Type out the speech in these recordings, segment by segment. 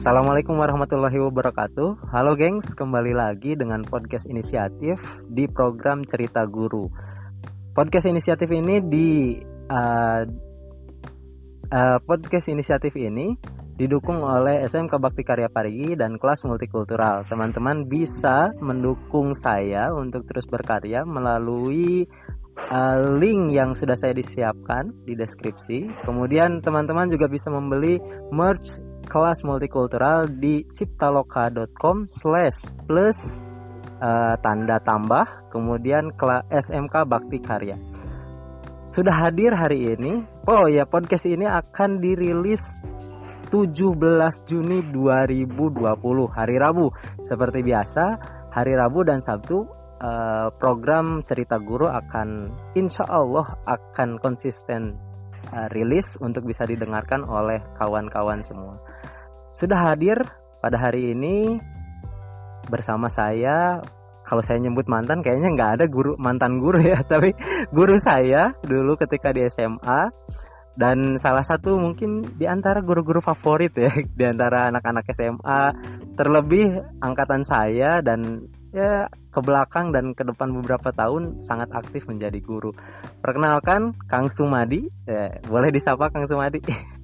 Assalamualaikum warahmatullahi wabarakatuh. Halo gengs, kembali lagi dengan podcast inisiatif di program Cerita Guru. Podcast inisiatif ini di uh, uh, podcast inisiatif ini didukung oleh SMK Bakti Karya Parigi dan kelas multikultural. Teman-teman bisa mendukung saya untuk terus berkarya melalui uh, link yang sudah saya disiapkan di deskripsi. Kemudian teman-teman juga bisa membeli merch kelas multikultural di ciptaloka.com slash plus uh, tanda tambah kemudian SMK Bakti Karya. Sudah hadir hari ini. Oh ya podcast ini akan dirilis 17 Juni 2020 hari Rabu. Seperti biasa hari Rabu dan Sabtu uh, program cerita guru akan insya Allah akan konsisten uh, rilis untuk bisa didengarkan oleh kawan-kawan semua sudah hadir pada hari ini bersama saya kalau saya nyebut mantan kayaknya nggak ada guru mantan guru ya tapi guru saya dulu ketika di SMA dan salah satu mungkin di antara guru-guru favorit ya di antara anak-anak SMA terlebih angkatan saya dan ya ke belakang dan ke depan beberapa tahun sangat aktif menjadi guru. Perkenalkan Kang Sumadi, ya, boleh disapa Kang Sumadi.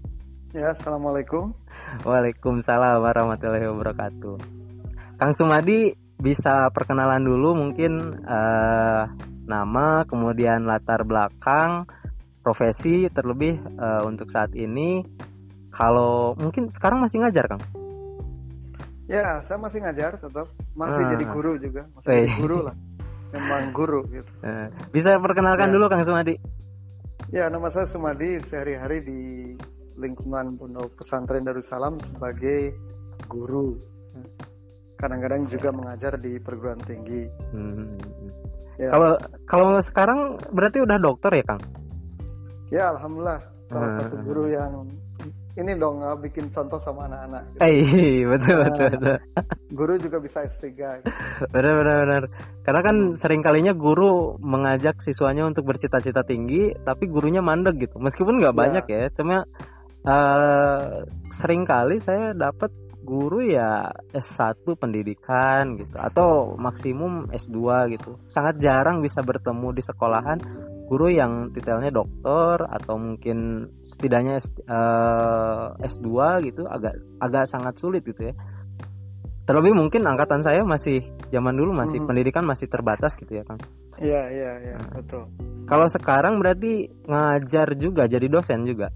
Ya, assalamualaikum. Waalaikumsalam warahmatullahi wabarakatuh. Kang Sumadi bisa perkenalan dulu mungkin uh, nama, kemudian latar belakang, profesi terlebih uh, untuk saat ini. Kalau mungkin sekarang masih ngajar, Kang? Ya, saya masih ngajar tetap, masih ah. jadi guru juga, masih jadi guru lah. Memang guru gitu. Eh, bisa perkenalkan ya. dulu Kang Sumadi. Ya, nama saya Sumadi, sehari-hari di lingkungan pondok pesantren Darussalam sebagai guru. Kadang-kadang juga mengajar di perguruan tinggi. Hmm. Ya. Kalau kalau sekarang berarti udah dokter ya, Kang? Ya, alhamdulillah. Salah hmm. satu guru yang ini dong bikin contoh sama anak-anak. Gitu. Eh, betul, nah, betul, betul. Guru juga bisa S3. Gitu. Benar, benar, benar. Karena kan sering kalinya guru mengajak siswanya untuk bercita-cita tinggi, tapi gurunya mandek gitu. Meskipun nggak ya. banyak ya, cuma uh, sering kali saya dapat guru ya S1 pendidikan gitu atau maksimum S2 gitu. Sangat jarang bisa bertemu di sekolahan guru yang titelnya dokter atau mungkin setidaknya S, uh, eh, S2 gitu agak agak sangat sulit gitu ya. Terlebih mungkin angkatan saya masih zaman dulu masih hmm. pendidikan masih terbatas gitu ya, Kang. Iya, iya, iya, nah. betul. Kalau sekarang berarti ngajar juga jadi dosen juga.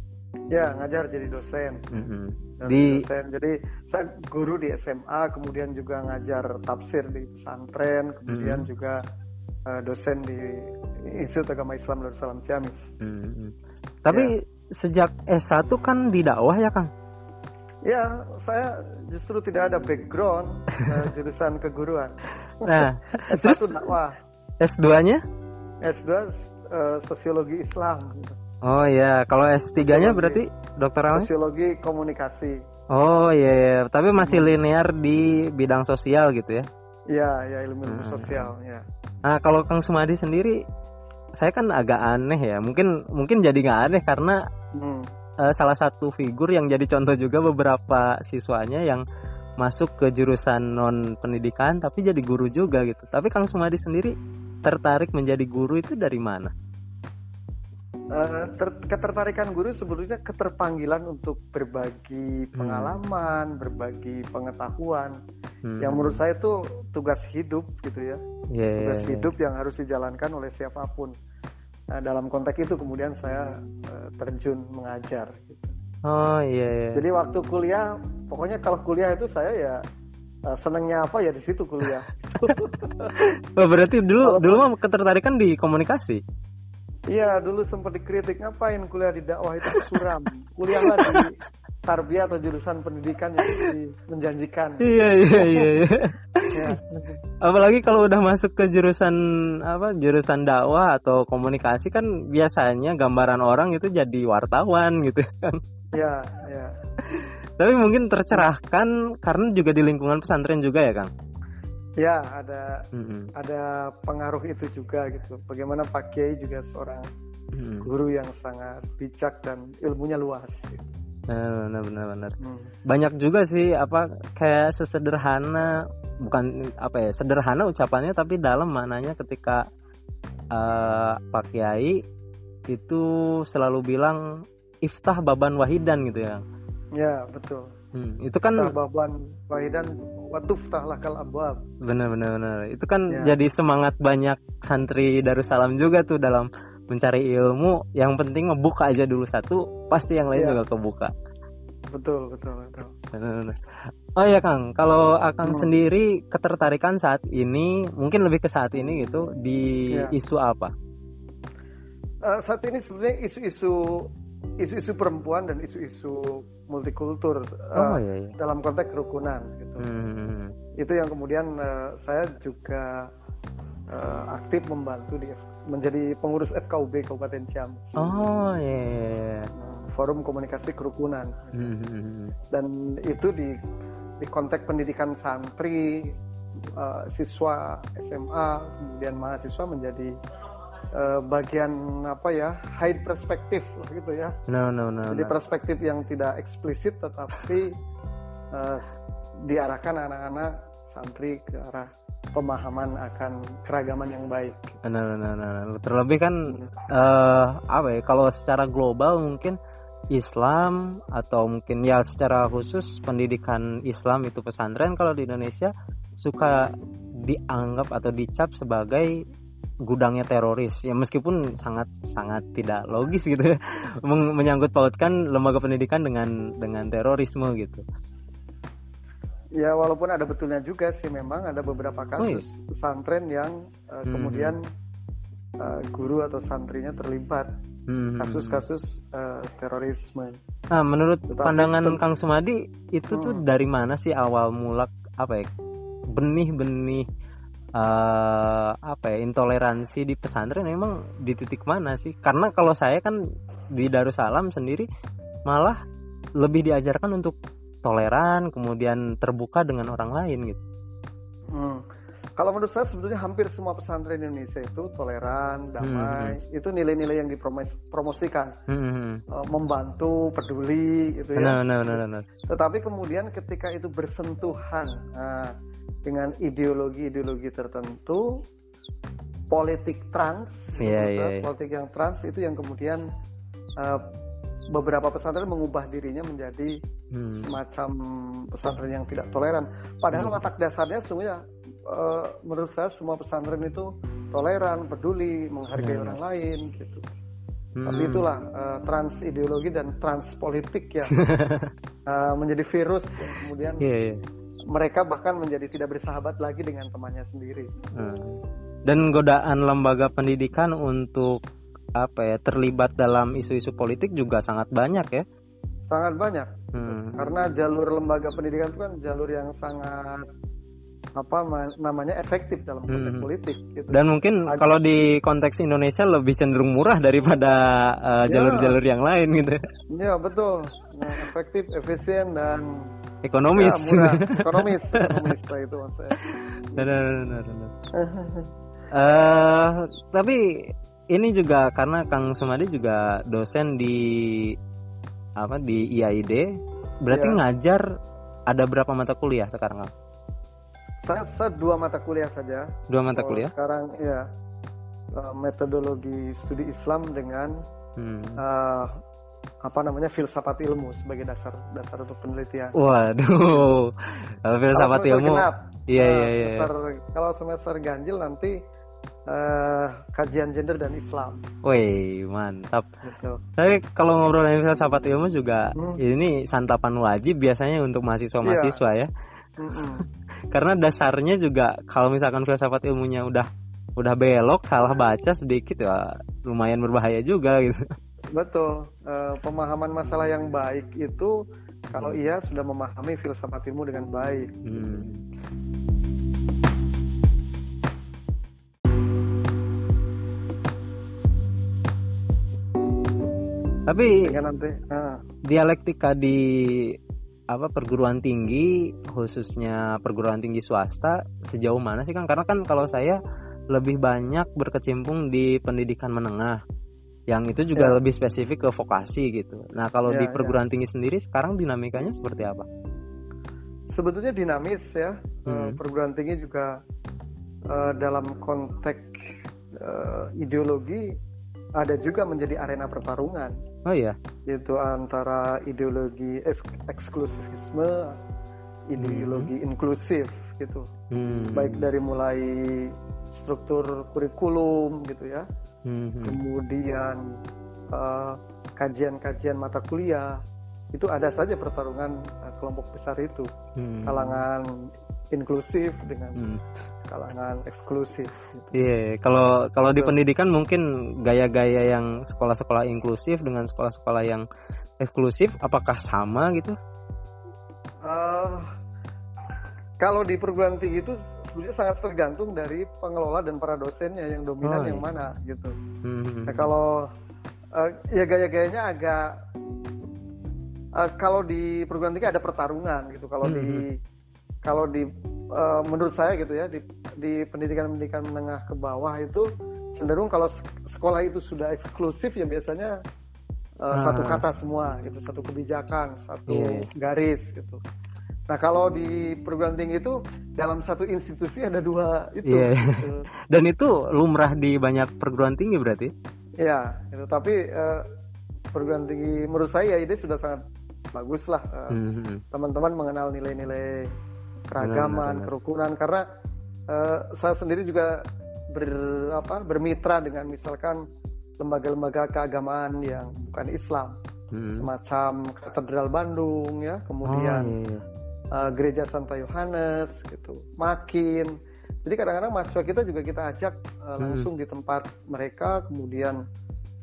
Ya ngajar jadi dosen. Mm-hmm. di dosen. Jadi saya guru di SMA, kemudian juga ngajar tafsir di pesantren, kemudian mm-hmm. juga uh, dosen di Institut Agama Islam Darussalam Ciamis. Mm-hmm. Tapi ya. sejak S1 kan di dakwah ya Kang? Ya, saya justru tidak ada background uh, jurusan keguruan. Nah, S1 terus dakwah. S2-nya? S2 uh, sosiologi Islam. Oh iya, kalau S3-nya berarti dokter apa? Sosiologi komunikasi. Oh iya, iya, tapi masih linear di bidang sosial gitu ya? Iya, ya ilmu ilmu hmm. sosial ya. Nah kalau Kang Sumadi sendiri, saya kan agak aneh ya. Mungkin mungkin jadi nggak aneh karena hmm. uh, salah satu figur yang jadi contoh juga beberapa siswanya yang masuk ke jurusan non pendidikan tapi jadi guru juga gitu. Tapi Kang Sumadi sendiri tertarik menjadi guru itu dari mana? Uh, ter ketertarikan guru sebetulnya keterpanggilan untuk berbagi hmm. pengalaman, hmm. berbagi pengetahuan, hmm. yang menurut saya itu tugas hidup gitu ya, yeah, tugas yeah, hidup yang harus dijalankan oleh siapa pun. Nah, dalam konteks itu kemudian saya uh, terjun mengajar. Gitu. Oh iya. Yeah, yeah. Jadi waktu kuliah, pokoknya kalau kuliah itu saya ya uh, senengnya apa ya di situ kuliah. oh, berarti dulu dulu mah ketertarikan di komunikasi. Iya, dulu sempat dikritik ngapain kuliah di dakwah itu suram. Kuliahlah di tarbiyah atau jurusan pendidikan yang menjanjikan. Iya, iya, iya, iya. ya. Apalagi kalau udah masuk ke jurusan apa? Jurusan dakwah atau komunikasi kan biasanya gambaran orang itu jadi wartawan gitu kan. Iya, iya. Tapi mungkin tercerahkan karena juga di lingkungan pesantren juga ya, Kang? Ya, ada mm-hmm. ada pengaruh itu juga gitu. Bagaimana Pak Kiai juga seorang mm-hmm. guru yang sangat bijak dan ilmunya luas. Gitu. benar benar benar hmm. banyak juga sih apa kayak sesederhana bukan apa ya sederhana ucapannya tapi dalam maknanya ketika uh, Pak Kiai itu selalu bilang iftah baban wahidan gitu ya ya betul hmm, itu kan baban wahidan watuftah lakal abwab benar benar benar itu kan ya. jadi semangat banyak santri Darussalam juga tuh dalam mencari ilmu yang penting ngebuka aja dulu satu pasti yang lain ya. juga kebuka betul betul betul oh ya kang kalau akang hmm. sendiri ketertarikan saat ini mungkin lebih ke saat ini gitu di ya. isu apa uh, saat ini sebenarnya isu-isu isu-isu perempuan dan isu-isu multikultur uh, iya, iya. dalam konteks kerukunan gitu hmm. itu yang kemudian uh, saya juga uh, aktif membantu di menjadi pengurus FKUB Kabupaten Ciamis. Oh iya. Yeah. Iya. Forum Komunikasi Kerukunan. Mm-hmm. Dan itu di di konteks pendidikan santri, uh, siswa SMA, kemudian mahasiswa menjadi uh, bagian apa ya high perspektif gitu ya. No no no. Jadi no. perspektif yang tidak eksplisit tetapi uh, diarahkan anak-anak santri ke arah pemahaman akan keragaman yang baik. Nah, nah, nah, terlebih kan uh, apa ya? Kalau secara global mungkin Islam atau mungkin ya secara khusus pendidikan Islam itu pesantren kalau di Indonesia suka dianggap atau dicap sebagai gudangnya teroris ya meskipun sangat sangat tidak logis gitu ya menyangkut pautkan lembaga pendidikan dengan dengan terorisme gitu Ya walaupun ada betulnya juga sih memang ada beberapa kasus oh, iya. pesantren yang uh, hmm. kemudian uh, guru atau santrinya terlibat hmm. kasus-kasus uh, terorisme. Nah, menurut Tetapi pandangan itu, Kang Sumadi itu hmm. tuh dari mana sih awal mulak apa ya benih-benih uh, apa ya intoleransi di pesantren memang di titik mana sih? Karena kalau saya kan di Darussalam sendiri malah lebih diajarkan untuk toleran kemudian terbuka dengan orang lain gitu hmm. kalau menurut saya sebetulnya hampir semua pesantren Indonesia itu toleran damai hmm. itu nilai-nilai yang dipromosikan hmm. uh, membantu peduli gitu ya no, no, no, no. tetapi kemudian ketika itu bersentuhan uh, dengan ideologi-ideologi tertentu politik trans yeah, yeah, yeah. politik yang trans itu yang kemudian uh, beberapa pesantren mengubah dirinya menjadi hmm. semacam pesantren yang tidak toleran. Padahal hmm. watak dasarnya sesungguhnya uh, menurut saya semua pesantren itu toleran, peduli, menghargai hmm. orang lain gitu. Hmm. Tapi itulah uh, trans ideologi dan trans politik yang uh, menjadi virus yang kemudian yeah, yeah. Mereka bahkan menjadi tidak bersahabat lagi dengan temannya sendiri. Hmm. Dan godaan lembaga pendidikan untuk apa ya terlibat dalam isu-isu politik juga sangat banyak ya sangat banyak hmm. karena jalur lembaga pendidikan itu kan jalur yang sangat apa namanya efektif dalam konteks hmm. politik gitu. dan mungkin Aja. kalau di konteks Indonesia lebih cenderung murah daripada uh, jalur-jalur yang lain gitu ya betul nah, efektif efisien dan ekonomis ya, murah ekonomis ekonomis itu maksudnya benar benar benar uh, tapi ini juga karena Kang Sumadi juga dosen di apa di IAID berarti ya. ngajar ada berapa mata kuliah sekarang Kang? Saya, saya dua mata kuliah saja. Dua mata kuliah? sekarang ya metodologi studi Islam dengan hmm. uh, apa namanya filsafat ilmu sebagai dasar dasar untuk penelitian. Waduh, kalau filsafat ilmu. Iya iya iya. Kalau semester ganjil nanti uh, kajian gender dan Islam. Wih mantap. Gitu. Tapi kalau ngobrol dengan sahabat ilmu juga hmm. ini santapan wajib biasanya untuk mahasiswa-mahasiswa iya. ya. Mm Karena dasarnya juga kalau misalkan filsafat ilmunya udah udah belok, salah baca sedikit ya lumayan berbahaya juga gitu. Betul. Uh, pemahaman masalah yang baik itu kalau hmm. ia sudah memahami filsafat ilmu dengan baik. Hmm. Tapi nanti, uh. dialektika di apa perguruan tinggi khususnya perguruan tinggi swasta sejauh mana sih kan karena kan kalau saya lebih banyak berkecimpung di pendidikan menengah yang itu juga ya. lebih spesifik ke vokasi gitu. Nah kalau ya, di perguruan ya. tinggi sendiri sekarang dinamikanya seperti apa? Sebetulnya dinamis ya. Hmm. Perguruan tinggi juga uh, dalam konteks uh, ideologi ada juga menjadi arena pertarungan. Oh iya. Itu antara ideologi eks eksklusivisme, ideologi hmm. inklusif gitu. Hmm. Baik dari mulai struktur kurikulum gitu ya hmm. kemudian uh, kajian-kajian mata kuliah itu ada saja pertarungan uh, kelompok besar itu hmm. kalangan inklusif dengan hmm. kalangan eksklusif. Gitu. Iya, gitu. yeah, kalau kalau di pendidikan mungkin gaya-gaya yang sekolah-sekolah inklusif dengan sekolah-sekolah yang eksklusif, apakah sama gitu? Uh, kalau di perguruan tinggi itu sebenarnya sangat tergantung dari pengelola dan para dosennya yang dominan oh, yang iya. mana gitu. Hmm. Nah, kalau uh, ya gaya-gayanya agak uh, kalau di perguruan tinggi ada pertarungan gitu. Kalau hmm. di kalau di uh, menurut saya gitu ya di di pendidikan-pendidikan menengah ke bawah itu cenderung kalau sekolah itu sudah eksklusif ya biasanya uh, ah. satu kata semua gitu, satu kebijakan, satu yeah. garis gitu. Nah kalau di perguruan tinggi itu dalam satu institusi ada dua itu. Yeah. Gitu. Dan itu lumrah di banyak perguruan tinggi berarti? Iya, itu tapi uh, perguruan tinggi menurut saya ini sudah sangat bagus lah uh, mm-hmm. teman-teman mengenal nilai-nilai keragaman, benar, kerukunan karena uh, saya sendiri juga ber apa bermitra dengan misalkan lembaga-lembaga keagamaan yang bukan Islam. Hmm. semacam katedral Bandung ya kemudian oh, iya, iya uh, gereja Santa Yohanes gitu makin jadi kadang-kadang mahasiswa kita juga kita ajak uh, langsung hmm. di tempat mereka kemudian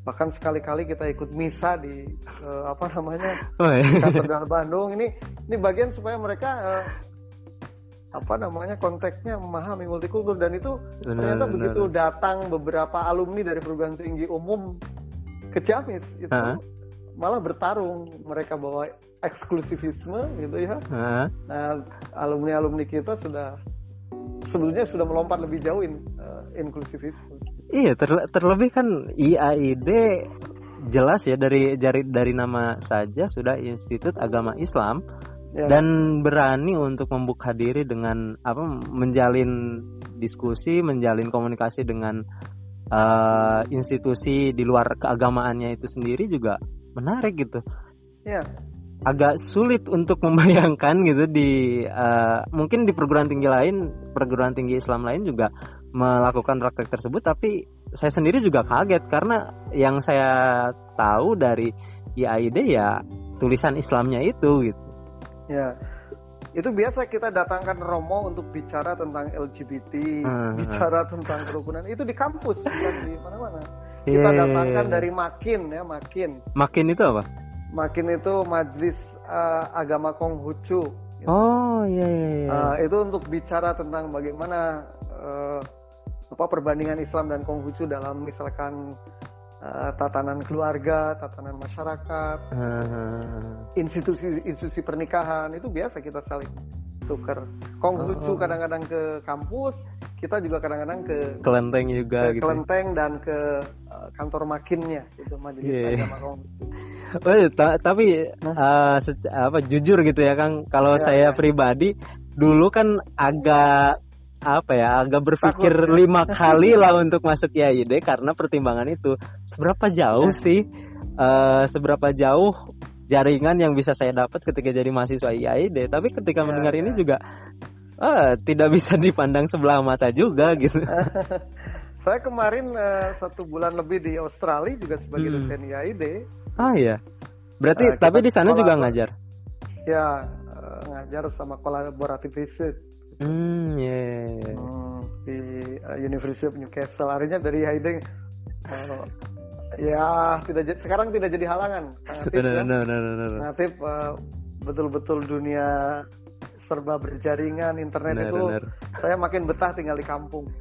bahkan sekali-kali kita ikut misa di uh, apa namanya oh, iya. katedral Bandung ini ini bagian supaya mereka uh, apa namanya konteksnya memahami multikultur dan itu benar, ternyata benar. begitu datang beberapa alumni dari perguruan tinggi umum ke Ciamis itu uh -huh. Malah bertarung mereka bawa eksklusivisme gitu ya. Uh. Nah, alumni-alumni kita sudah sebelumnya sudah melompat lebih jauh in, uh, inklusivisme. Iya, ter terlebih kan IAID jelas ya dari dari dari nama saja sudah Institut Agama Islam ya. dan berani untuk membuka diri dengan apa menjalin diskusi, menjalin komunikasi dengan uh, institusi di luar keagamaannya itu sendiri juga menarik gitu. Ya, agak sulit untuk membayangkan gitu di uh, mungkin di perguruan tinggi lain perguruan tinggi Islam lain juga melakukan praktek tersebut tapi saya sendiri juga kaget karena yang saya tahu dari IAID ya tulisan Islamnya itu gitu. Ya itu biasa kita datangkan Romo untuk bicara tentang LGBT uh, bicara tentang kerukunan. Itu di kampus bukan di mana-mana kita yeah. datangkan dari Makin ya Makin Makin itu apa makin itu majelis uh, agama Konghucu. Gitu. Oh iya iya. iya. Uh, itu untuk bicara tentang bagaimana uh, apa perbandingan Islam dan Konghucu dalam misalkan uh, tatanan keluarga, tatanan masyarakat, institusi-institusi pernikahan itu biasa kita saling tukar. Konghucu oh. kadang-kadang ke kampus, kita juga kadang-kadang ke kelenteng juga ke gitu. kelenteng dan ke uh, kantor makinnya itu majelis yeah. agama Konghucu. Oh, ta tapi uh, apa jujur gitu ya Kang, kalau ya, saya ya. pribadi dulu kan agak apa ya agak berpikir Takut, ya. lima kali lah untuk masuk IAID karena pertimbangan itu seberapa jauh ya. sih uh, seberapa jauh jaringan yang bisa saya dapat ketika jadi mahasiswa IAID tapi ketika ya, mendengar ya. ini juga uh, tidak bisa dipandang sebelah mata juga gitu saya kemarin uh, satu bulan lebih di Australia juga sebagai hmm. dosen IAID Ah iya. Berarti uh, tapi di sana juga ngajar? Ya, uh, ngajar sama kolaboratif visit. Hmm, ya. Yeah. Iya. Hmm, di uh, University of Newcastle. Akhirnya dari Haydn uh, ya tidak sekarang tidak jadi halangan. Natif, no, no, no, no, no. Natif uh, betul-betul dunia serba berjaringan internet bener, itu bener. saya makin betah tinggal di kampung.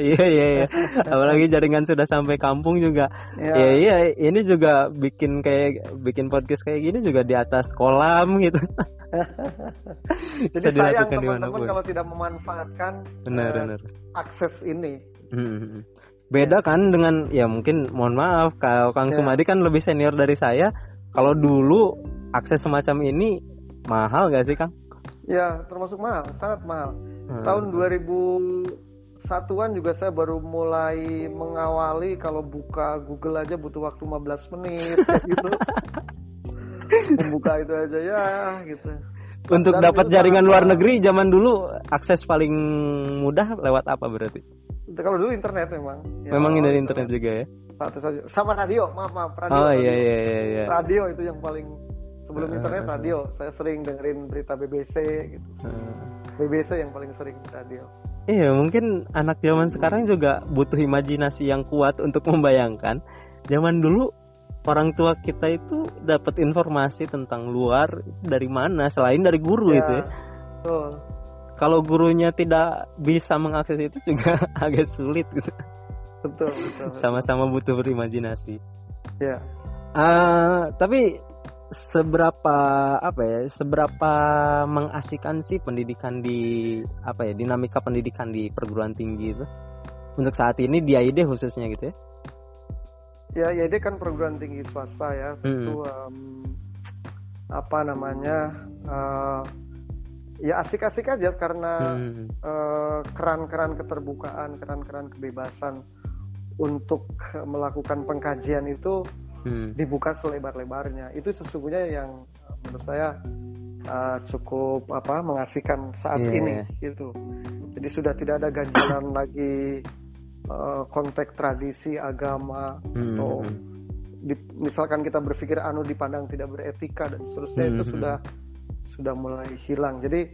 Iya iya iya. Apalagi jaringan sudah sampai kampung juga. Iya yeah. iya ini juga bikin kayak bikin podcast kayak gini juga di atas kolam gitu. Jadi sayang teman-teman kalau tidak memanfaatkan benar, uh, benar. akses ini. Hmm, beda kan dengan ya mungkin mohon maaf kalau Kang ya. Sumadi kan lebih senior dari saya kalau dulu akses semacam ini mahal gak sih Kang? Ya termasuk mahal sangat mahal hmm. tahun 2000 satuan juga saya baru mulai mengawali kalau buka Google aja butuh waktu 15 menit gitu membuka itu aja ya gitu untuk dapat jaringan luar negeri zaman dulu akses paling mudah lewat apa berarti kalau dulu internet memang. Ya, memang dari internet juga ya. Satu saja. Sama radio, maaf maaf radio. Oh iya iya iya. iya. Radio itu yang paling sebelum uh, internet radio. Saya sering dengerin berita BBC gitu. Uh, BBC yang paling sering radio. Iya mungkin anak zaman sekarang juga butuh imajinasi yang kuat untuk membayangkan. Zaman dulu orang tua kita itu dapat informasi tentang luar dari mana selain dari guru ya, itu ya. Betul kalau gurunya tidak bisa mengakses itu juga agak sulit gitu. Betul, betul. Sama-sama butuh berimajinasi. Ya. Uh, tapi seberapa apa ya? Seberapa mengasihkan sih pendidikan di apa ya? Dinamika pendidikan di perguruan tinggi itu untuk saat ini di AID khususnya gitu ya? Ya, AID kan perguruan tinggi swasta ya. Hmm. um, apa namanya? Uh, ya asik-asik aja karena hmm. uh, keran-keran keterbukaan, keran-keran kebebasan untuk melakukan pengkajian itu hmm. dibuka selebar-lebarnya. Itu sesungguhnya yang menurut saya uh, cukup apa mengasihkan saat yeah. ini gitu. Jadi sudah tidak ada ganjalan lagi uh, konteks tradisi agama hmm. atau di, misalkan kita berpikir anu dipandang tidak beretika dan seterusnya hmm. itu sudah sudah mulai hilang. Jadi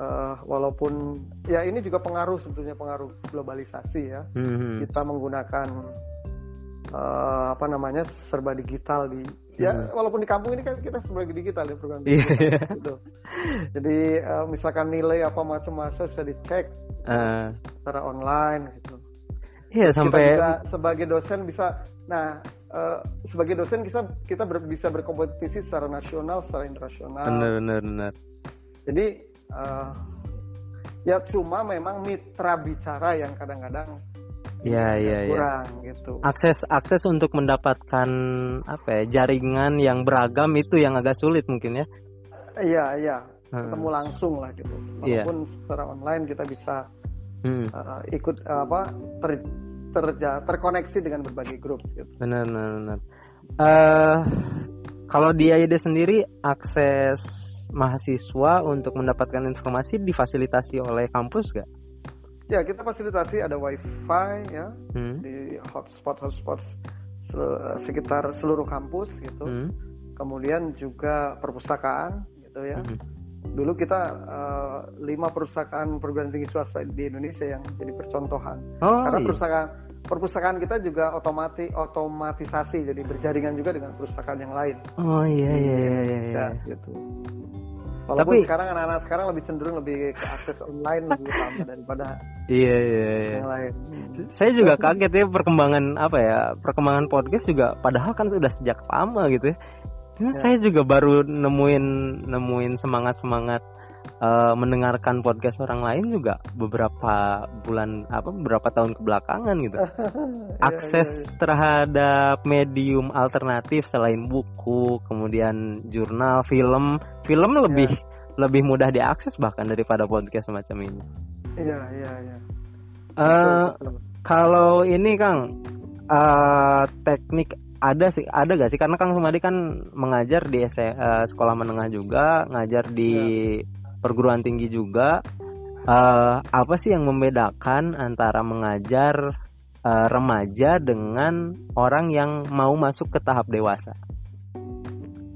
uh, walaupun ya ini juga pengaruh sebetulnya pengaruh globalisasi ya. Mm-hmm. Kita menggunakan uh, apa namanya serba digital di ya mm-hmm. walaupun di kampung ini kan kita serba digital ya program yeah. gitu. Jadi uh, misalkan nilai apa macam-macam bisa dicek uh. secara online gitu. Iya sampai bisa, sebagai dosen bisa nah uh, sebagai dosen kita kita ber, bisa berkompetisi secara nasional secara internasional benar benar benar jadi uh, ya cuma memang mitra bicara yang kadang-kadang ya ya kurang ya. gitu akses akses untuk mendapatkan apa ya jaringan yang beragam itu yang agak sulit mungkin ya iya iya hmm. ketemu langsung lah gitu iya. walaupun yeah. secara online kita bisa hmm. uh, ikut uh, apa ter terja terkoneksi dengan berbagai grup gitu. Benar benar benar. Uh, kalau di AID sendiri akses mahasiswa untuk mendapatkan informasi difasilitasi oleh kampus gak? Ya kita fasilitasi ada wifi ya hmm. di hotspot hotspot sekitar seluruh kampus gitu. Hmm. Kemudian juga perpustakaan gitu ya. Hmm dulu kita uh, lima perusahaan perguruan tinggi swasta di Indonesia yang jadi percontohan oh, karena iya. perpustakaan perpustakaan kita juga otomati otomatisasi jadi berjaringan juga dengan perpustakaan yang lain oh iya iya iya, iya, iya. gitu walaupun Tapi, sekarang anak-anak sekarang lebih cenderung lebih ke akses online lebih lama daripada iya, iya, iya. yang lain saya juga kaget ya perkembangan apa ya perkembangan podcast juga padahal kan sudah sejak lama gitu ya Cuma ya. saya juga baru nemuin nemuin semangat semangat uh, mendengarkan podcast orang lain juga beberapa bulan apa beberapa tahun kebelakangan gitu. Iya, Akses ya, ya, terhadap medium alternatif selain buku, kemudian jurnal, film, film lebih lebih mudah diakses bahkan daripada podcast semacam ini. Iya iya iya. Uh, kalau ini Kang uh, teknik ada sih ada gak sih karena Kang Sumadi kan mengajar di uh, sekolah menengah juga ngajar di ya. Perguruan tinggi juga uh, apa sih yang membedakan antara mengajar uh, remaja dengan orang yang mau masuk ke tahap dewasa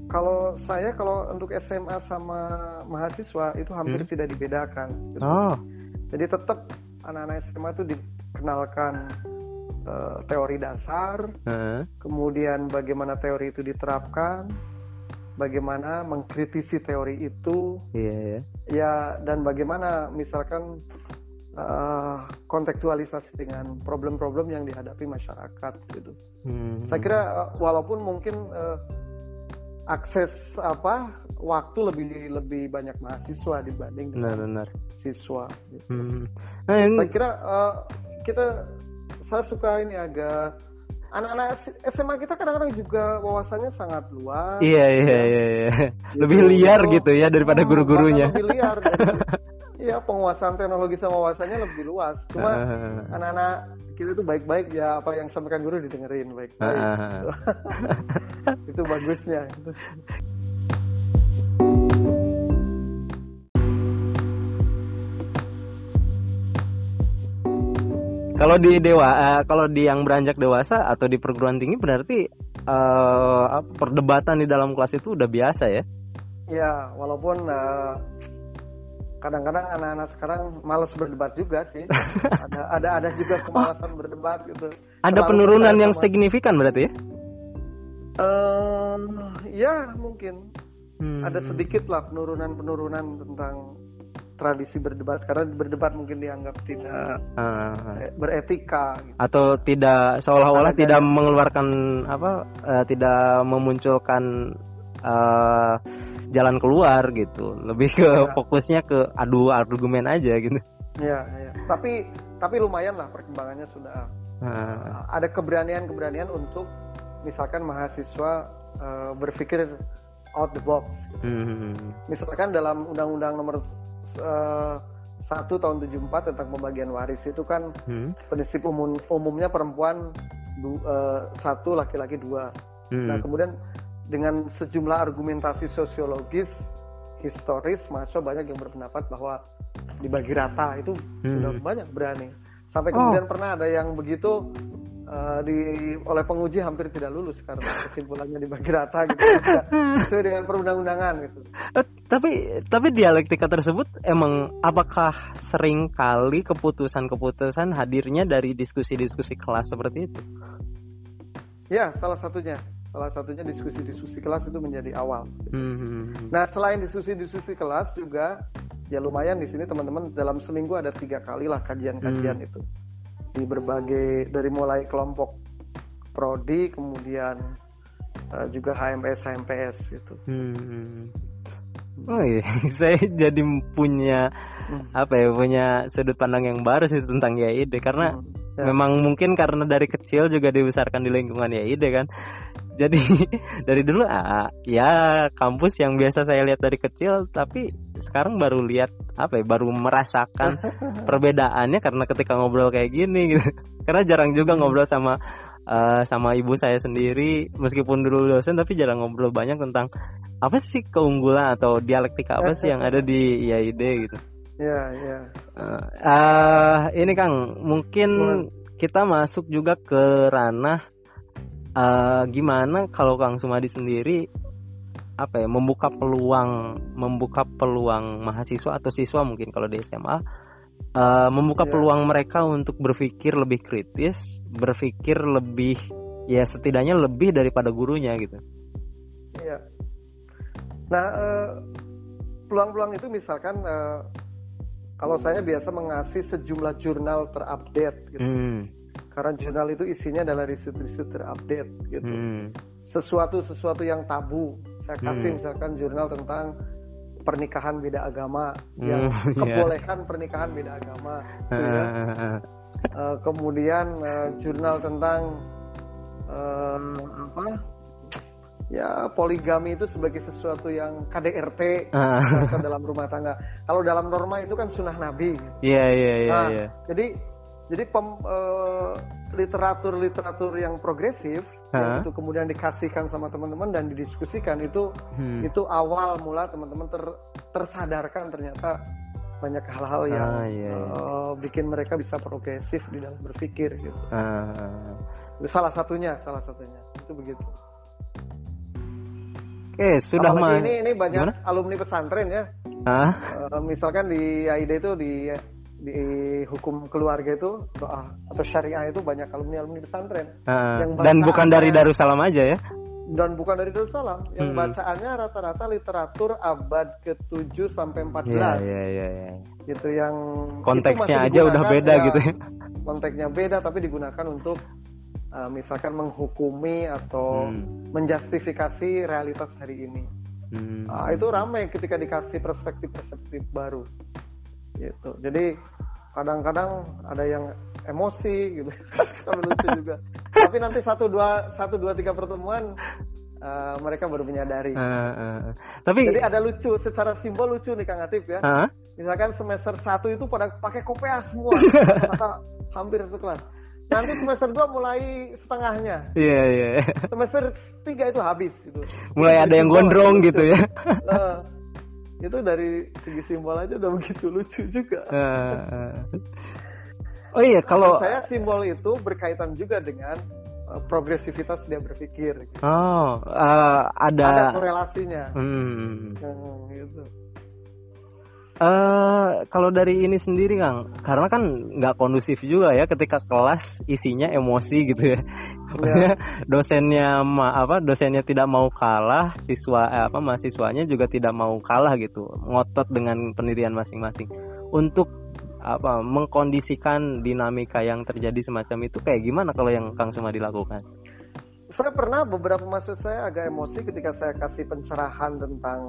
kalau saya kalau untuk SMA sama mahasiswa itu hampir hmm? tidak dibedakan gitu. oh jadi tetap anak-anak SMA itu dikenalkan uh, teori dasar, uh. kemudian bagaimana teori itu diterapkan, bagaimana mengkritisi teori itu, yeah, yeah. ya dan bagaimana misalkan uh, kontekstualisasi dengan problem-problem yang dihadapi masyarakat gitu. Hmm. Saya kira uh, walaupun mungkin uh, akses apa waktu lebih lebih banyak mahasiswa dibanding dengan benar, benar. siswa. Gitu. Hmm. Nah, ini... Saya kira uh, kita saya suka ini agak anak-anak SMA kita kadang-kadang juga wawasannya sangat luas. Iya iya iya, iya. lebih gitu, liar itu, gitu ya daripada oh, guru-gurunya. Lebih liar. Iya penguasaan teknologi sama wawasannya lebih luas. Cuma anak-anak kita itu baik-baik ya apa yang sampaikan guru didengerin baik-baik. itu bagusnya. Kalau di dewa, uh, kalau di yang beranjak dewasa atau di perguruan tinggi berarti uh, perdebatan di dalam kelas itu udah biasa ya? Ya, walaupun uh, kadang-kadang anak-anak sekarang malas berdebat juga sih. ada ada ada juga kemalasan oh. berdebat gitu. Ada penurunan yang signifikan berarti ya? Uh, ya mungkin. Hmm. Ada sedikit lah penurunan-penurunan tentang tradisi berdebat karena berdebat mungkin dianggap tidak uh, beretika gitu. atau tidak seolah-olah tidak mengeluarkan apa uh, tidak memunculkan uh, jalan keluar gitu lebih ke ya. fokusnya ke adu argumen aja gitu ya, ya tapi tapi lumayan lah perkembangannya sudah uh. ada keberanian keberanian untuk misalkan mahasiswa uh, berpikir out the box gitu. hmm. misalkan dalam undang-undang nomor uh, satu tahun 74 tentang pembagian waris itu kan hmm. prinsip umum umumnya perempuan du, uh, satu laki-laki dua. Hmm. Nah kemudian dengan sejumlah argumentasi sosiologis historis mahasiswa banyak yang berpendapat bahwa dibagi rata itu hmm. sudah banyak berani. Sampai kemudian oh. pernah ada yang begitu uh, di oleh penguji hampir tidak lulus karena kesimpulannya dibagi rata gitu sesuai dengan perundang-undangan gitu. Uh, tapi tapi dialektika tersebut emang apakah sering kali keputusan-keputusan hadirnya dari diskusi-diskusi kelas seperti itu? Ya, salah satunya. Salah satunya diskusi-diskusi kelas itu menjadi awal. Hmm. Nah, selain diskusi-diskusi kelas juga ya lumayan di sini teman-teman dalam seminggu ada tiga kali lah kajian-kajian hmm. itu di berbagai dari mulai kelompok prodi kemudian uh, juga HMS HMPS gitu. Hmm. Oh iya, saya jadi punya hmm. apa ya punya sudut pandang yang baru sih tentang YID karena hmm. ya. memang mungkin karena dari kecil juga dibesarkan di lingkungan YID kan jadi dari dulu ah, ya kampus yang biasa saya lihat dari kecil tapi sekarang baru lihat apa ya baru merasakan perbedaannya karena ketika ngobrol kayak gini gitu. Karena jarang juga ngobrol sama uh, sama ibu saya sendiri meskipun dulu dosen tapi jarang ngobrol banyak tentang apa sih keunggulan atau dialektika apa sih yang ada di IAID gitu. Ya ya. Uh, uh, ini Kang mungkin kita masuk juga ke ranah uh, gimana kalau Kang Sumadi sendiri apa ya membuka peluang membuka peluang mahasiswa atau siswa mungkin kalau di SMA uh, eh, membuka yeah. peluang mereka untuk berpikir lebih kritis berpikir lebih ya setidaknya lebih daripada gurunya gitu. Iya. Nah uh, peluang-peluang itu misalkan uh, kalau saya biasa mengasih sejumlah jurnal terupdate gitu. Hmm karena jurnal itu isinya adalah riset-riset terupdate gitu hmm. sesuatu sesuatu yang tabu saya kasih hmm. misalkan jurnal tentang pernikahan beda agama hmm, yang iya. kebolehan yeah. pernikahan beda agama gitu ya. uh, kemudian uh, jurnal tentang uh, apa ya poligami itu sebagai sesuatu yang KDRT uh. dalam rumah tangga. Kalau dalam norma itu kan sunnah Nabi. Iya iya iya. Nah, iya. Jadi jadi pem, uh, literatur-literatur yang progresif huh? yang itu kemudian dikasihkan sama teman-teman dan didiskusikan itu hmm. itu awal mula teman-teman ter, tersadarkan ternyata banyak hal-hal yang ah, iya, iya. Uh, bikin mereka bisa progresif di dalam berpikir gitu. Ah. Salah satunya, salah satunya itu begitu. Oke, sudah mah. Ini ini banyak Gimana? alumni pesantren ya. Ah? Uh, misalkan di AID itu di di hukum keluarga itu doa atau syariah itu banyak. Alumni alumni pesantren uh, yang dan bukan dari Darussalam aja ya? Dan bukan dari Darussalam. Yang hmm. bacaannya rata-rata literatur abad ke-7 sampai 14 yeah, yeah, yeah, yeah. gitu yang konteksnya aja udah beda ya, gitu ya. Konteksnya beda tapi digunakan untuk uh, misalkan menghukumi atau hmm. menjustifikasi realitas hari ini. Hmm. uh, itu ramai ketika dikasih perspektif-perspektif baru. Gitu. Jadi kadang-kadang ada yang emosi gitu. Sambil lucu juga. Tapi nanti satu dua satu dua tiga pertemuan uh, mereka baru menyadari. Uh, uh, tapi jadi ada lucu secara simbol lucu nih kang Atif ya. Uh, misalkan semester satu itu pada pakai kopea semua kata hampir satu kelas nanti semester dua mulai setengahnya. Iya yeah, iya. Yeah. semester tiga itu habis gitu. Mulai ada yang gondrong gitu ya. Uh, itu dari segi simbol aja udah begitu lucu juga. Uh, oh iya kalau saya simbol itu berkaitan juga dengan uh, progresivitas dia berpikir. Gitu. Oh uh, ada. Ada korelasinya. Hmm. Hmm, gitu. Uh, kalau dari ini sendiri Kang, karena kan nggak kondusif juga ya ketika kelas isinya emosi gitu ya. Maksudnya dosennya ma apa dosennya tidak mau kalah, siswa eh, apa mahasiswanya juga tidak mau kalah gitu, ngotot dengan pendirian masing-masing. Untuk apa mengkondisikan dinamika yang terjadi semacam itu kayak gimana kalau yang Kang Suma dilakukan? Saya pernah beberapa maksud saya agak emosi ketika saya kasih pencerahan tentang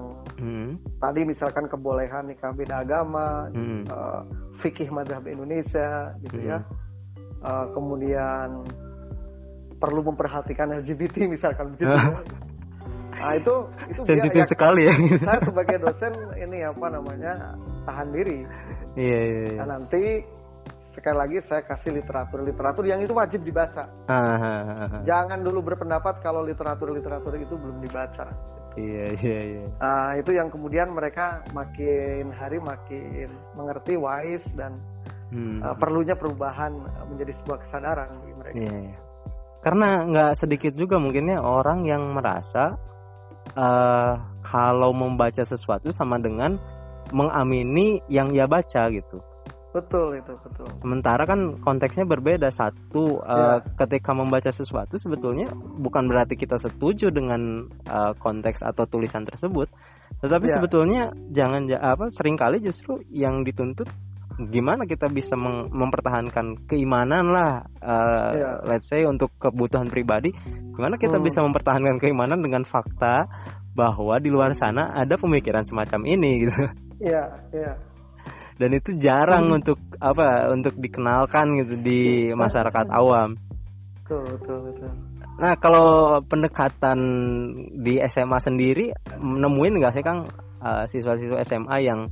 hmm. tadi misalkan kebolehan nikah beda agama, hmm. uh, fikih madhab Indonesia gitu ya. hmm. ya, uh, kemudian perlu memperhatikan LGBT misalkan begitu. Nah itu itu sensitif ya, sekali ya. Saya sebagai dosen ini apa namanya tahan diri. Iya, iya, iya. Nah, nanti sekali lagi saya kasih literatur literatur yang itu wajib dibaca. uh Jangan dulu berpendapat kalau literatur literatur itu belum dibaca. Iya iya iya. Uh, itu yang kemudian mereka makin hari makin mengerti wise dan hmm. uh, perlunya perubahan menjadi sebuah kesadaran bagi mereka. Iya, iya. Karena nggak sedikit juga mungkinnya orang yang merasa uh, kalau membaca sesuatu sama dengan mengamini yang ia baca gitu. Betul itu betul. Sementara kan konteksnya berbeda. Satu ya. uh, ketika membaca sesuatu sebetulnya bukan berarti kita setuju dengan uh, konteks atau tulisan tersebut, tetapi ya. sebetulnya jangan apa sering kali justru yang dituntut gimana kita bisa mem mempertahankan keimanan lah uh, ya. let's say untuk kebutuhan pribadi gimana kita hmm. bisa mempertahankan keimanan dengan fakta bahwa di luar sana ada pemikiran semacam ini gitu. Iya, iya dan itu jarang hmm. untuk apa untuk dikenalkan gitu di masyarakat awam. Betul, betul, betul. Nah kalau pendekatan di SMA sendiri nemuin nggak sih Kang uh, siswa-siswa SMA yang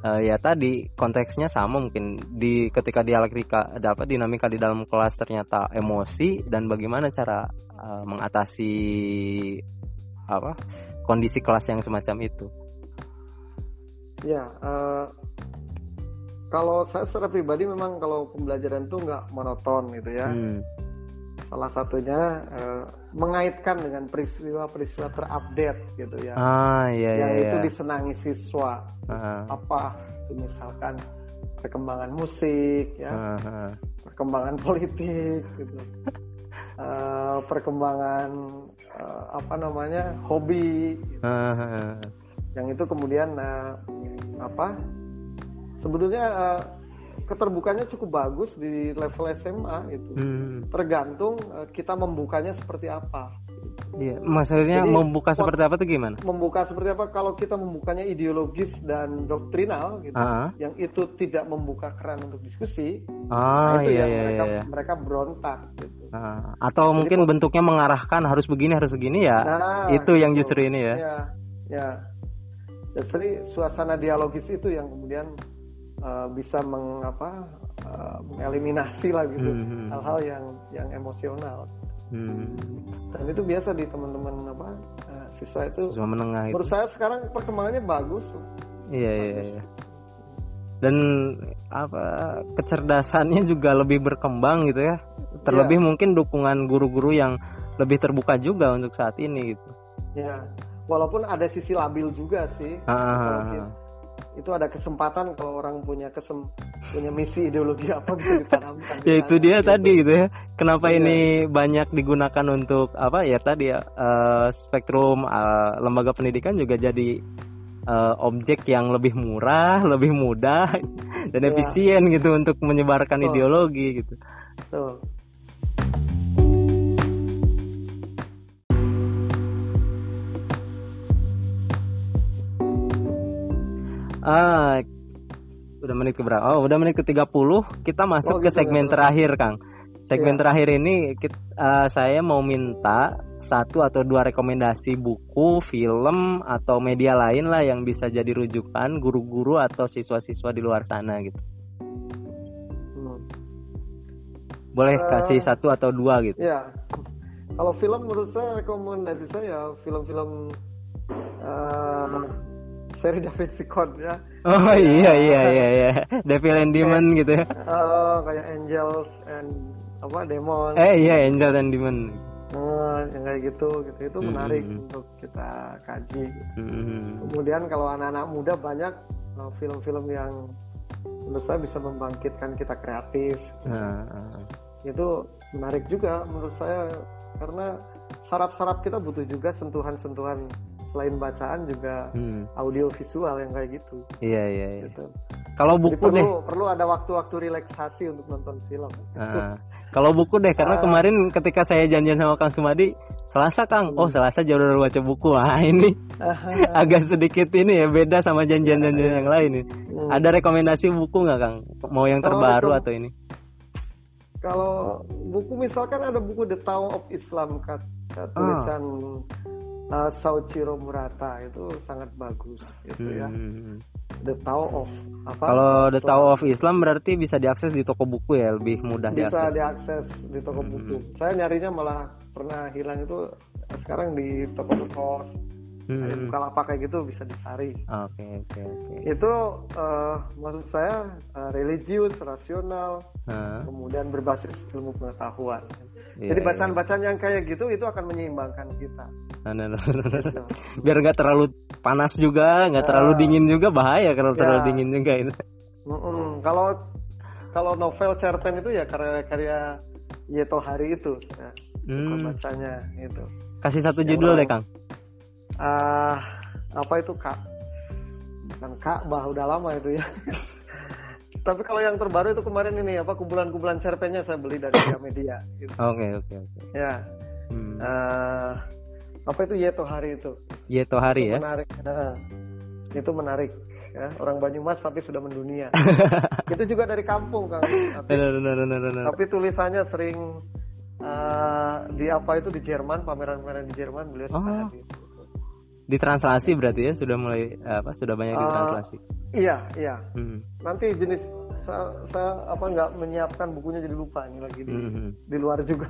uh, ya tadi konteksnya sama mungkin di ketika dialektika dapat dinamika di dalam kelas ternyata emosi dan bagaimana cara uh, mengatasi apa kondisi kelas yang semacam itu. Ya, uh, kalau saya secara pribadi memang kalau pembelajaran itu nggak monoton gitu ya. Hmm. Salah satunya uh, mengaitkan dengan peristiwa-peristiwa terupdate gitu ya. Ah iya Yang iya. itu iya. disenangi siswa. Uh-huh. Apa misalkan perkembangan musik ya, uh-huh. perkembangan politik gitu. uh, perkembangan uh, apa namanya hobi gitu. uh-huh. yang itu kemudian uh, apa sebetulnya uh, keterbukanya cukup bagus di level SMA itu. Hmm. Tergantung uh, kita membukanya seperti apa. Iya, maksudnya Jadi, membuka seperti apa tuh gimana? Membuka seperti apa kalau kita membukanya ideologis dan doktrinal gitu, uh-huh. yang itu tidak membuka keran untuk diskusi, ah, nah itu iya, yang iya, mereka iya. mereka berontak gitu. Uh, atau Jadi, mungkin bentuknya mengarahkan harus begini harus begini ya, nah, itu gitu. yang justru ini ya. Ya, ya. Jadi suasana dialogis itu yang kemudian uh, bisa mengapa uh, mengeliminasi lah gitu hmm, hmm. hal-hal yang yang emosional. Hmm. dan itu biasa di teman-teman apa uh, siswa itu siswa menengah menurut saya sekarang perkembangannya bagus. Iya iya, iya. Dan apa kecerdasannya juga lebih berkembang gitu ya. Terlebih yeah. mungkin dukungan guru-guru yang lebih terbuka juga untuk saat ini gitu. Ya walaupun ada sisi labil juga sih. Ah, ah, ah itu ada kesempatan kalau orang punya kesem punya misi ideologi apa bisa ditanamkan. ya itu dia gitu. tadi gitu ya. Kenapa iya. ini banyak digunakan untuk apa ya tadi ya uh, spektrum uh, lembaga pendidikan juga jadi uh, objek yang lebih murah, lebih mudah dan iya. efisien gitu untuk menyebarkan Betul. ideologi gitu. Betul. Ah Udah menit ke berapa? Oh, udah menit ke 30. Kita masuk oh, gitu, ke segmen gitu. terakhir, Kang. Segmen yeah. terakhir ini kita, uh, saya mau minta satu atau dua rekomendasi buku, film atau media lain lah yang bisa jadi rujukan guru-guru atau siswa-siswa di luar sana gitu. Hmm. Boleh uh, kasih satu atau dua gitu. Ya. Kalau film menurut saya rekomendasi saya film-film uh, seri Da Vinci Code ya. Oh iya iya iya iya. Devil and Demon gitu ya. Oh, kayak Angels and apa Demon. Eh iya Angel and Demon. Oh, yang kayak gitu gitu itu menarik untuk kita kaji. Mm-hmm. Kemudian kalau anak-anak muda banyak uh, film-film yang menurut saya bisa membangkitkan kita kreatif. Uh-huh. Itu menarik juga menurut saya karena saraf-saraf kita butuh juga sentuhan-sentuhan selain bacaan juga hmm. audio visual yang kayak gitu. Iya iya. iya. Gitu. Kalau buku perlu, deh. Perlu ada waktu-waktu relaksasi untuk nonton film. Nah, kalau buku deh, karena uh, kemarin ketika saya janjian sama Kang Sumadi, Selasa Kang, hmm. oh Selasa jauh udah baca buku, ah ini uh, agak sedikit ini ya beda sama janjian-janjian yang lain nih. Hmm. Ada rekomendasi buku nggak Kang? Mau yang terbaru atau ini? Kalau buku misalkan ada buku The Tao of Islam kata tulisan uh, Murata itu sangat bagus gitu ya. hmm. ya. The Tao of apa? Kalau The Tao of Islam berarti bisa diakses di toko buku ya, lebih mudah bisa diakses. Bisa diakses di toko hmm. buku. Saya nyarinya malah pernah hilang itu sekarang di toko-toko hmm. apa kayak gitu bisa dicari. Oke okay, oke okay, oke. Okay. Itu uh, maksud saya uh, religius, rasional, uh. kemudian berbasis ilmu pengetahuan. Yeah, Jadi iya. bacaan-bacaan yang kayak gitu itu akan menyeimbangkan kita. Nah, nah, nah, gitu. Biar nggak terlalu panas juga, nggak uh, terlalu dingin juga bahaya kalau yeah. terlalu dingin juga itu. Mm -mm. Kalau kalau novel cerpen itu ya karya-karya Yeto Hari itu, ya, hmm. bacanya itu. Kasih satu judul deh Kang uh, apa itu kak bukan bah udah lama itu ya tapi kalau yang terbaru itu kemarin ini apa kumpulan-kumpulan cerpennya saya beli dari media gitu. oke oke oke. Ya. Hmm. uh, apa itu Yeto Hari itu? Yeto Hari itu ya? menarik. Uh, itu menarik ya. Orang Banyumas tapi sudah mendunia. Itu juga dari kampung kan tapi, tapi tulisannya sering uh, di apa itu di Jerman pameran-pameran di Jerman beliau oh. hadir ditranslasi berarti ya sudah mulai apa sudah banyak uh, ditranslasi iya iya hmm. nanti jenis saya, saya apa nggak menyiapkan bukunya jadi lupa ini lagi di, hmm. di luar juga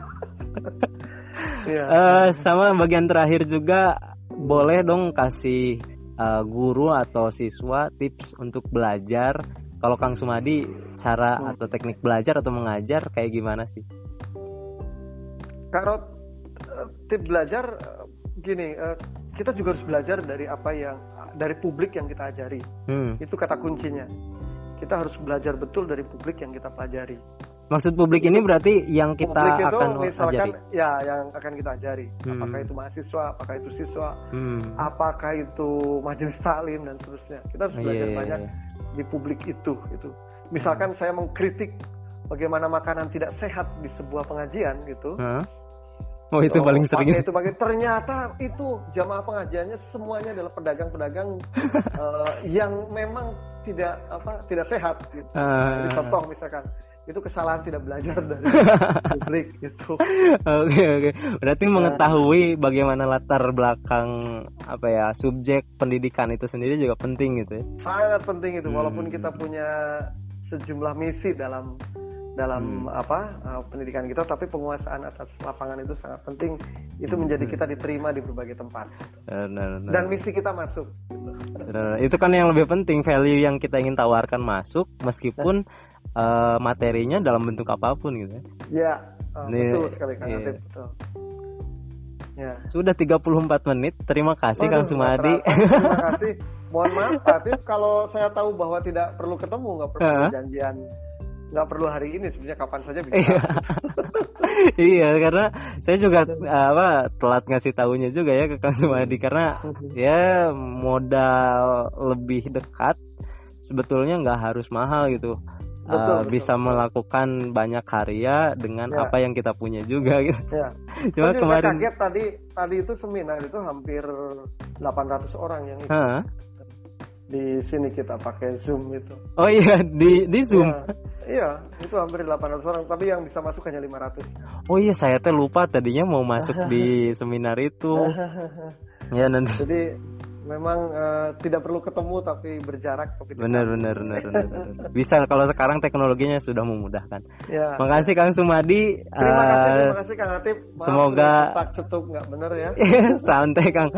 yeah. uh, sama bagian terakhir juga boleh dong kasih uh, guru atau siswa tips untuk belajar kalau Kang Sumadi cara hmm. atau teknik belajar atau mengajar kayak gimana sih kalau uh, tips belajar gini uh, kita juga harus belajar dari apa yang dari publik yang kita ajari. Hmm. Itu kata kuncinya. Kita harus belajar betul dari publik yang kita pelajari. Maksud publik ini berarti yang kita publik itu, akan misalkan, ajari. Ya, yang akan kita ajari. Hmm. Apakah itu mahasiswa, apakah itu siswa, hmm. apakah itu majelis taklim dan seterusnya. Kita harus belajar yeah, iya, banyak yeah. di publik itu. Itu. Misalkan hmm. saya mengkritik bagaimana makanan tidak sehat di sebuah pengajian gitu. Huh? Oh itu oh, paling sering. Itu pakai ternyata itu jamaah pengajiannya semuanya adalah pedagang-pedagang uh, yang memang tidak apa tidak sehat. Gitu. Uh. Jadi contoh misalkan itu kesalahan tidak belajar dari publik gitu. Oke okay, oke. Okay. Berarti nah. mengetahui bagaimana latar belakang apa ya subjek pendidikan itu sendiri juga penting gitu ya. Sangat penting itu hmm. walaupun kita punya sejumlah misi dalam dalam hmm. apa uh, pendidikan kita tapi penguasaan atas lapangan itu sangat penting itu hmm. menjadi kita diterima di berbagai tempat nah, nah, nah. dan misi kita masuk nah, itu kan yang lebih penting value yang kita ingin tawarkan masuk meskipun nah. uh, materinya dalam bentuk apa pun gitu ya, uh, betul sekali kan iya. betul Ya. Sudah 34 menit. Terima kasih Waduh, Kang Sumadi. Terima kasih. Mohon maaf, tapi kalau saya tahu bahwa tidak perlu ketemu, nggak perlu janjian nggak perlu hari ini sebenarnya kapan saja bisa iya, iya karena saya juga apa telat ngasih tahunya juga ya ke Kang Sumadi karena ya modal lebih dekat sebetulnya nggak harus mahal gitu betul, uh, betul, bisa betul. melakukan banyak karya dengan ya. apa yang kita punya juga gitu. Ya. Cuma kemarin kaget tadi tadi itu seminar itu hampir 800 orang yang ikut. Di sini kita pakai Zoom itu. Oh iya, di di Zoom. Ya, iya, itu hampir 800 orang, tapi yang bisa masuk hanya 500. Oh iya, saya teh lupa tadinya mau masuk di seminar itu. ya nanti. Jadi memang uh, tidak perlu ketemu tapi berjarak tapi benar benar benar bisa kalau sekarang teknologinya sudah memudahkan. Ya. makasih Kang Sumadi. Terima kasih uh, terima kasih Kang Atip semoga tak cetuk nggak benar ya. Santai Kang.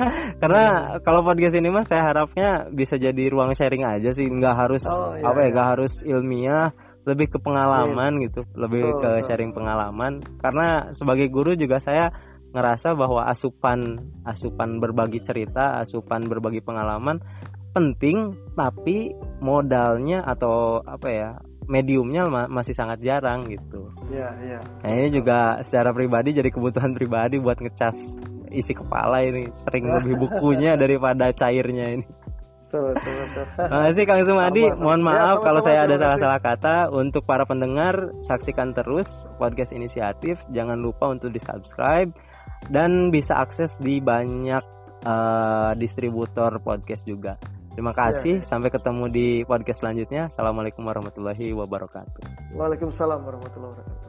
Karena kalau podcast ini mas saya harapnya bisa jadi ruang sharing aja sih. Nggak harus oh, iya, apa ya iya. nggak harus ilmiah. Lebih ke pengalaman iya. gitu. Lebih betul, ke sharing pengalaman. Karena sebagai guru juga saya ngerasa bahwa asupan asupan berbagi cerita, asupan berbagi pengalaman penting tapi modalnya atau apa ya mediumnya masih sangat jarang gitu. Iya, iya. Nah, ini juga secara pribadi jadi kebutuhan pribadi buat ngecas isi kepala ini sering lebih bukunya daripada cairnya ini. Betul, betul, betul. Terima kasih Kang Sumadi. Mohon maaf ya, kalau saya ada salah-salah kata. Untuk para pendengar, saksikan terus podcast inisiatif. Jangan lupa untuk di-subscribe dan bisa akses di banyak uh, distributor podcast juga. Terima kasih. Ya. Sampai ketemu di podcast selanjutnya. Assalamualaikum warahmatullahi wabarakatuh. Waalaikumsalam warahmatullahi wabarakatuh.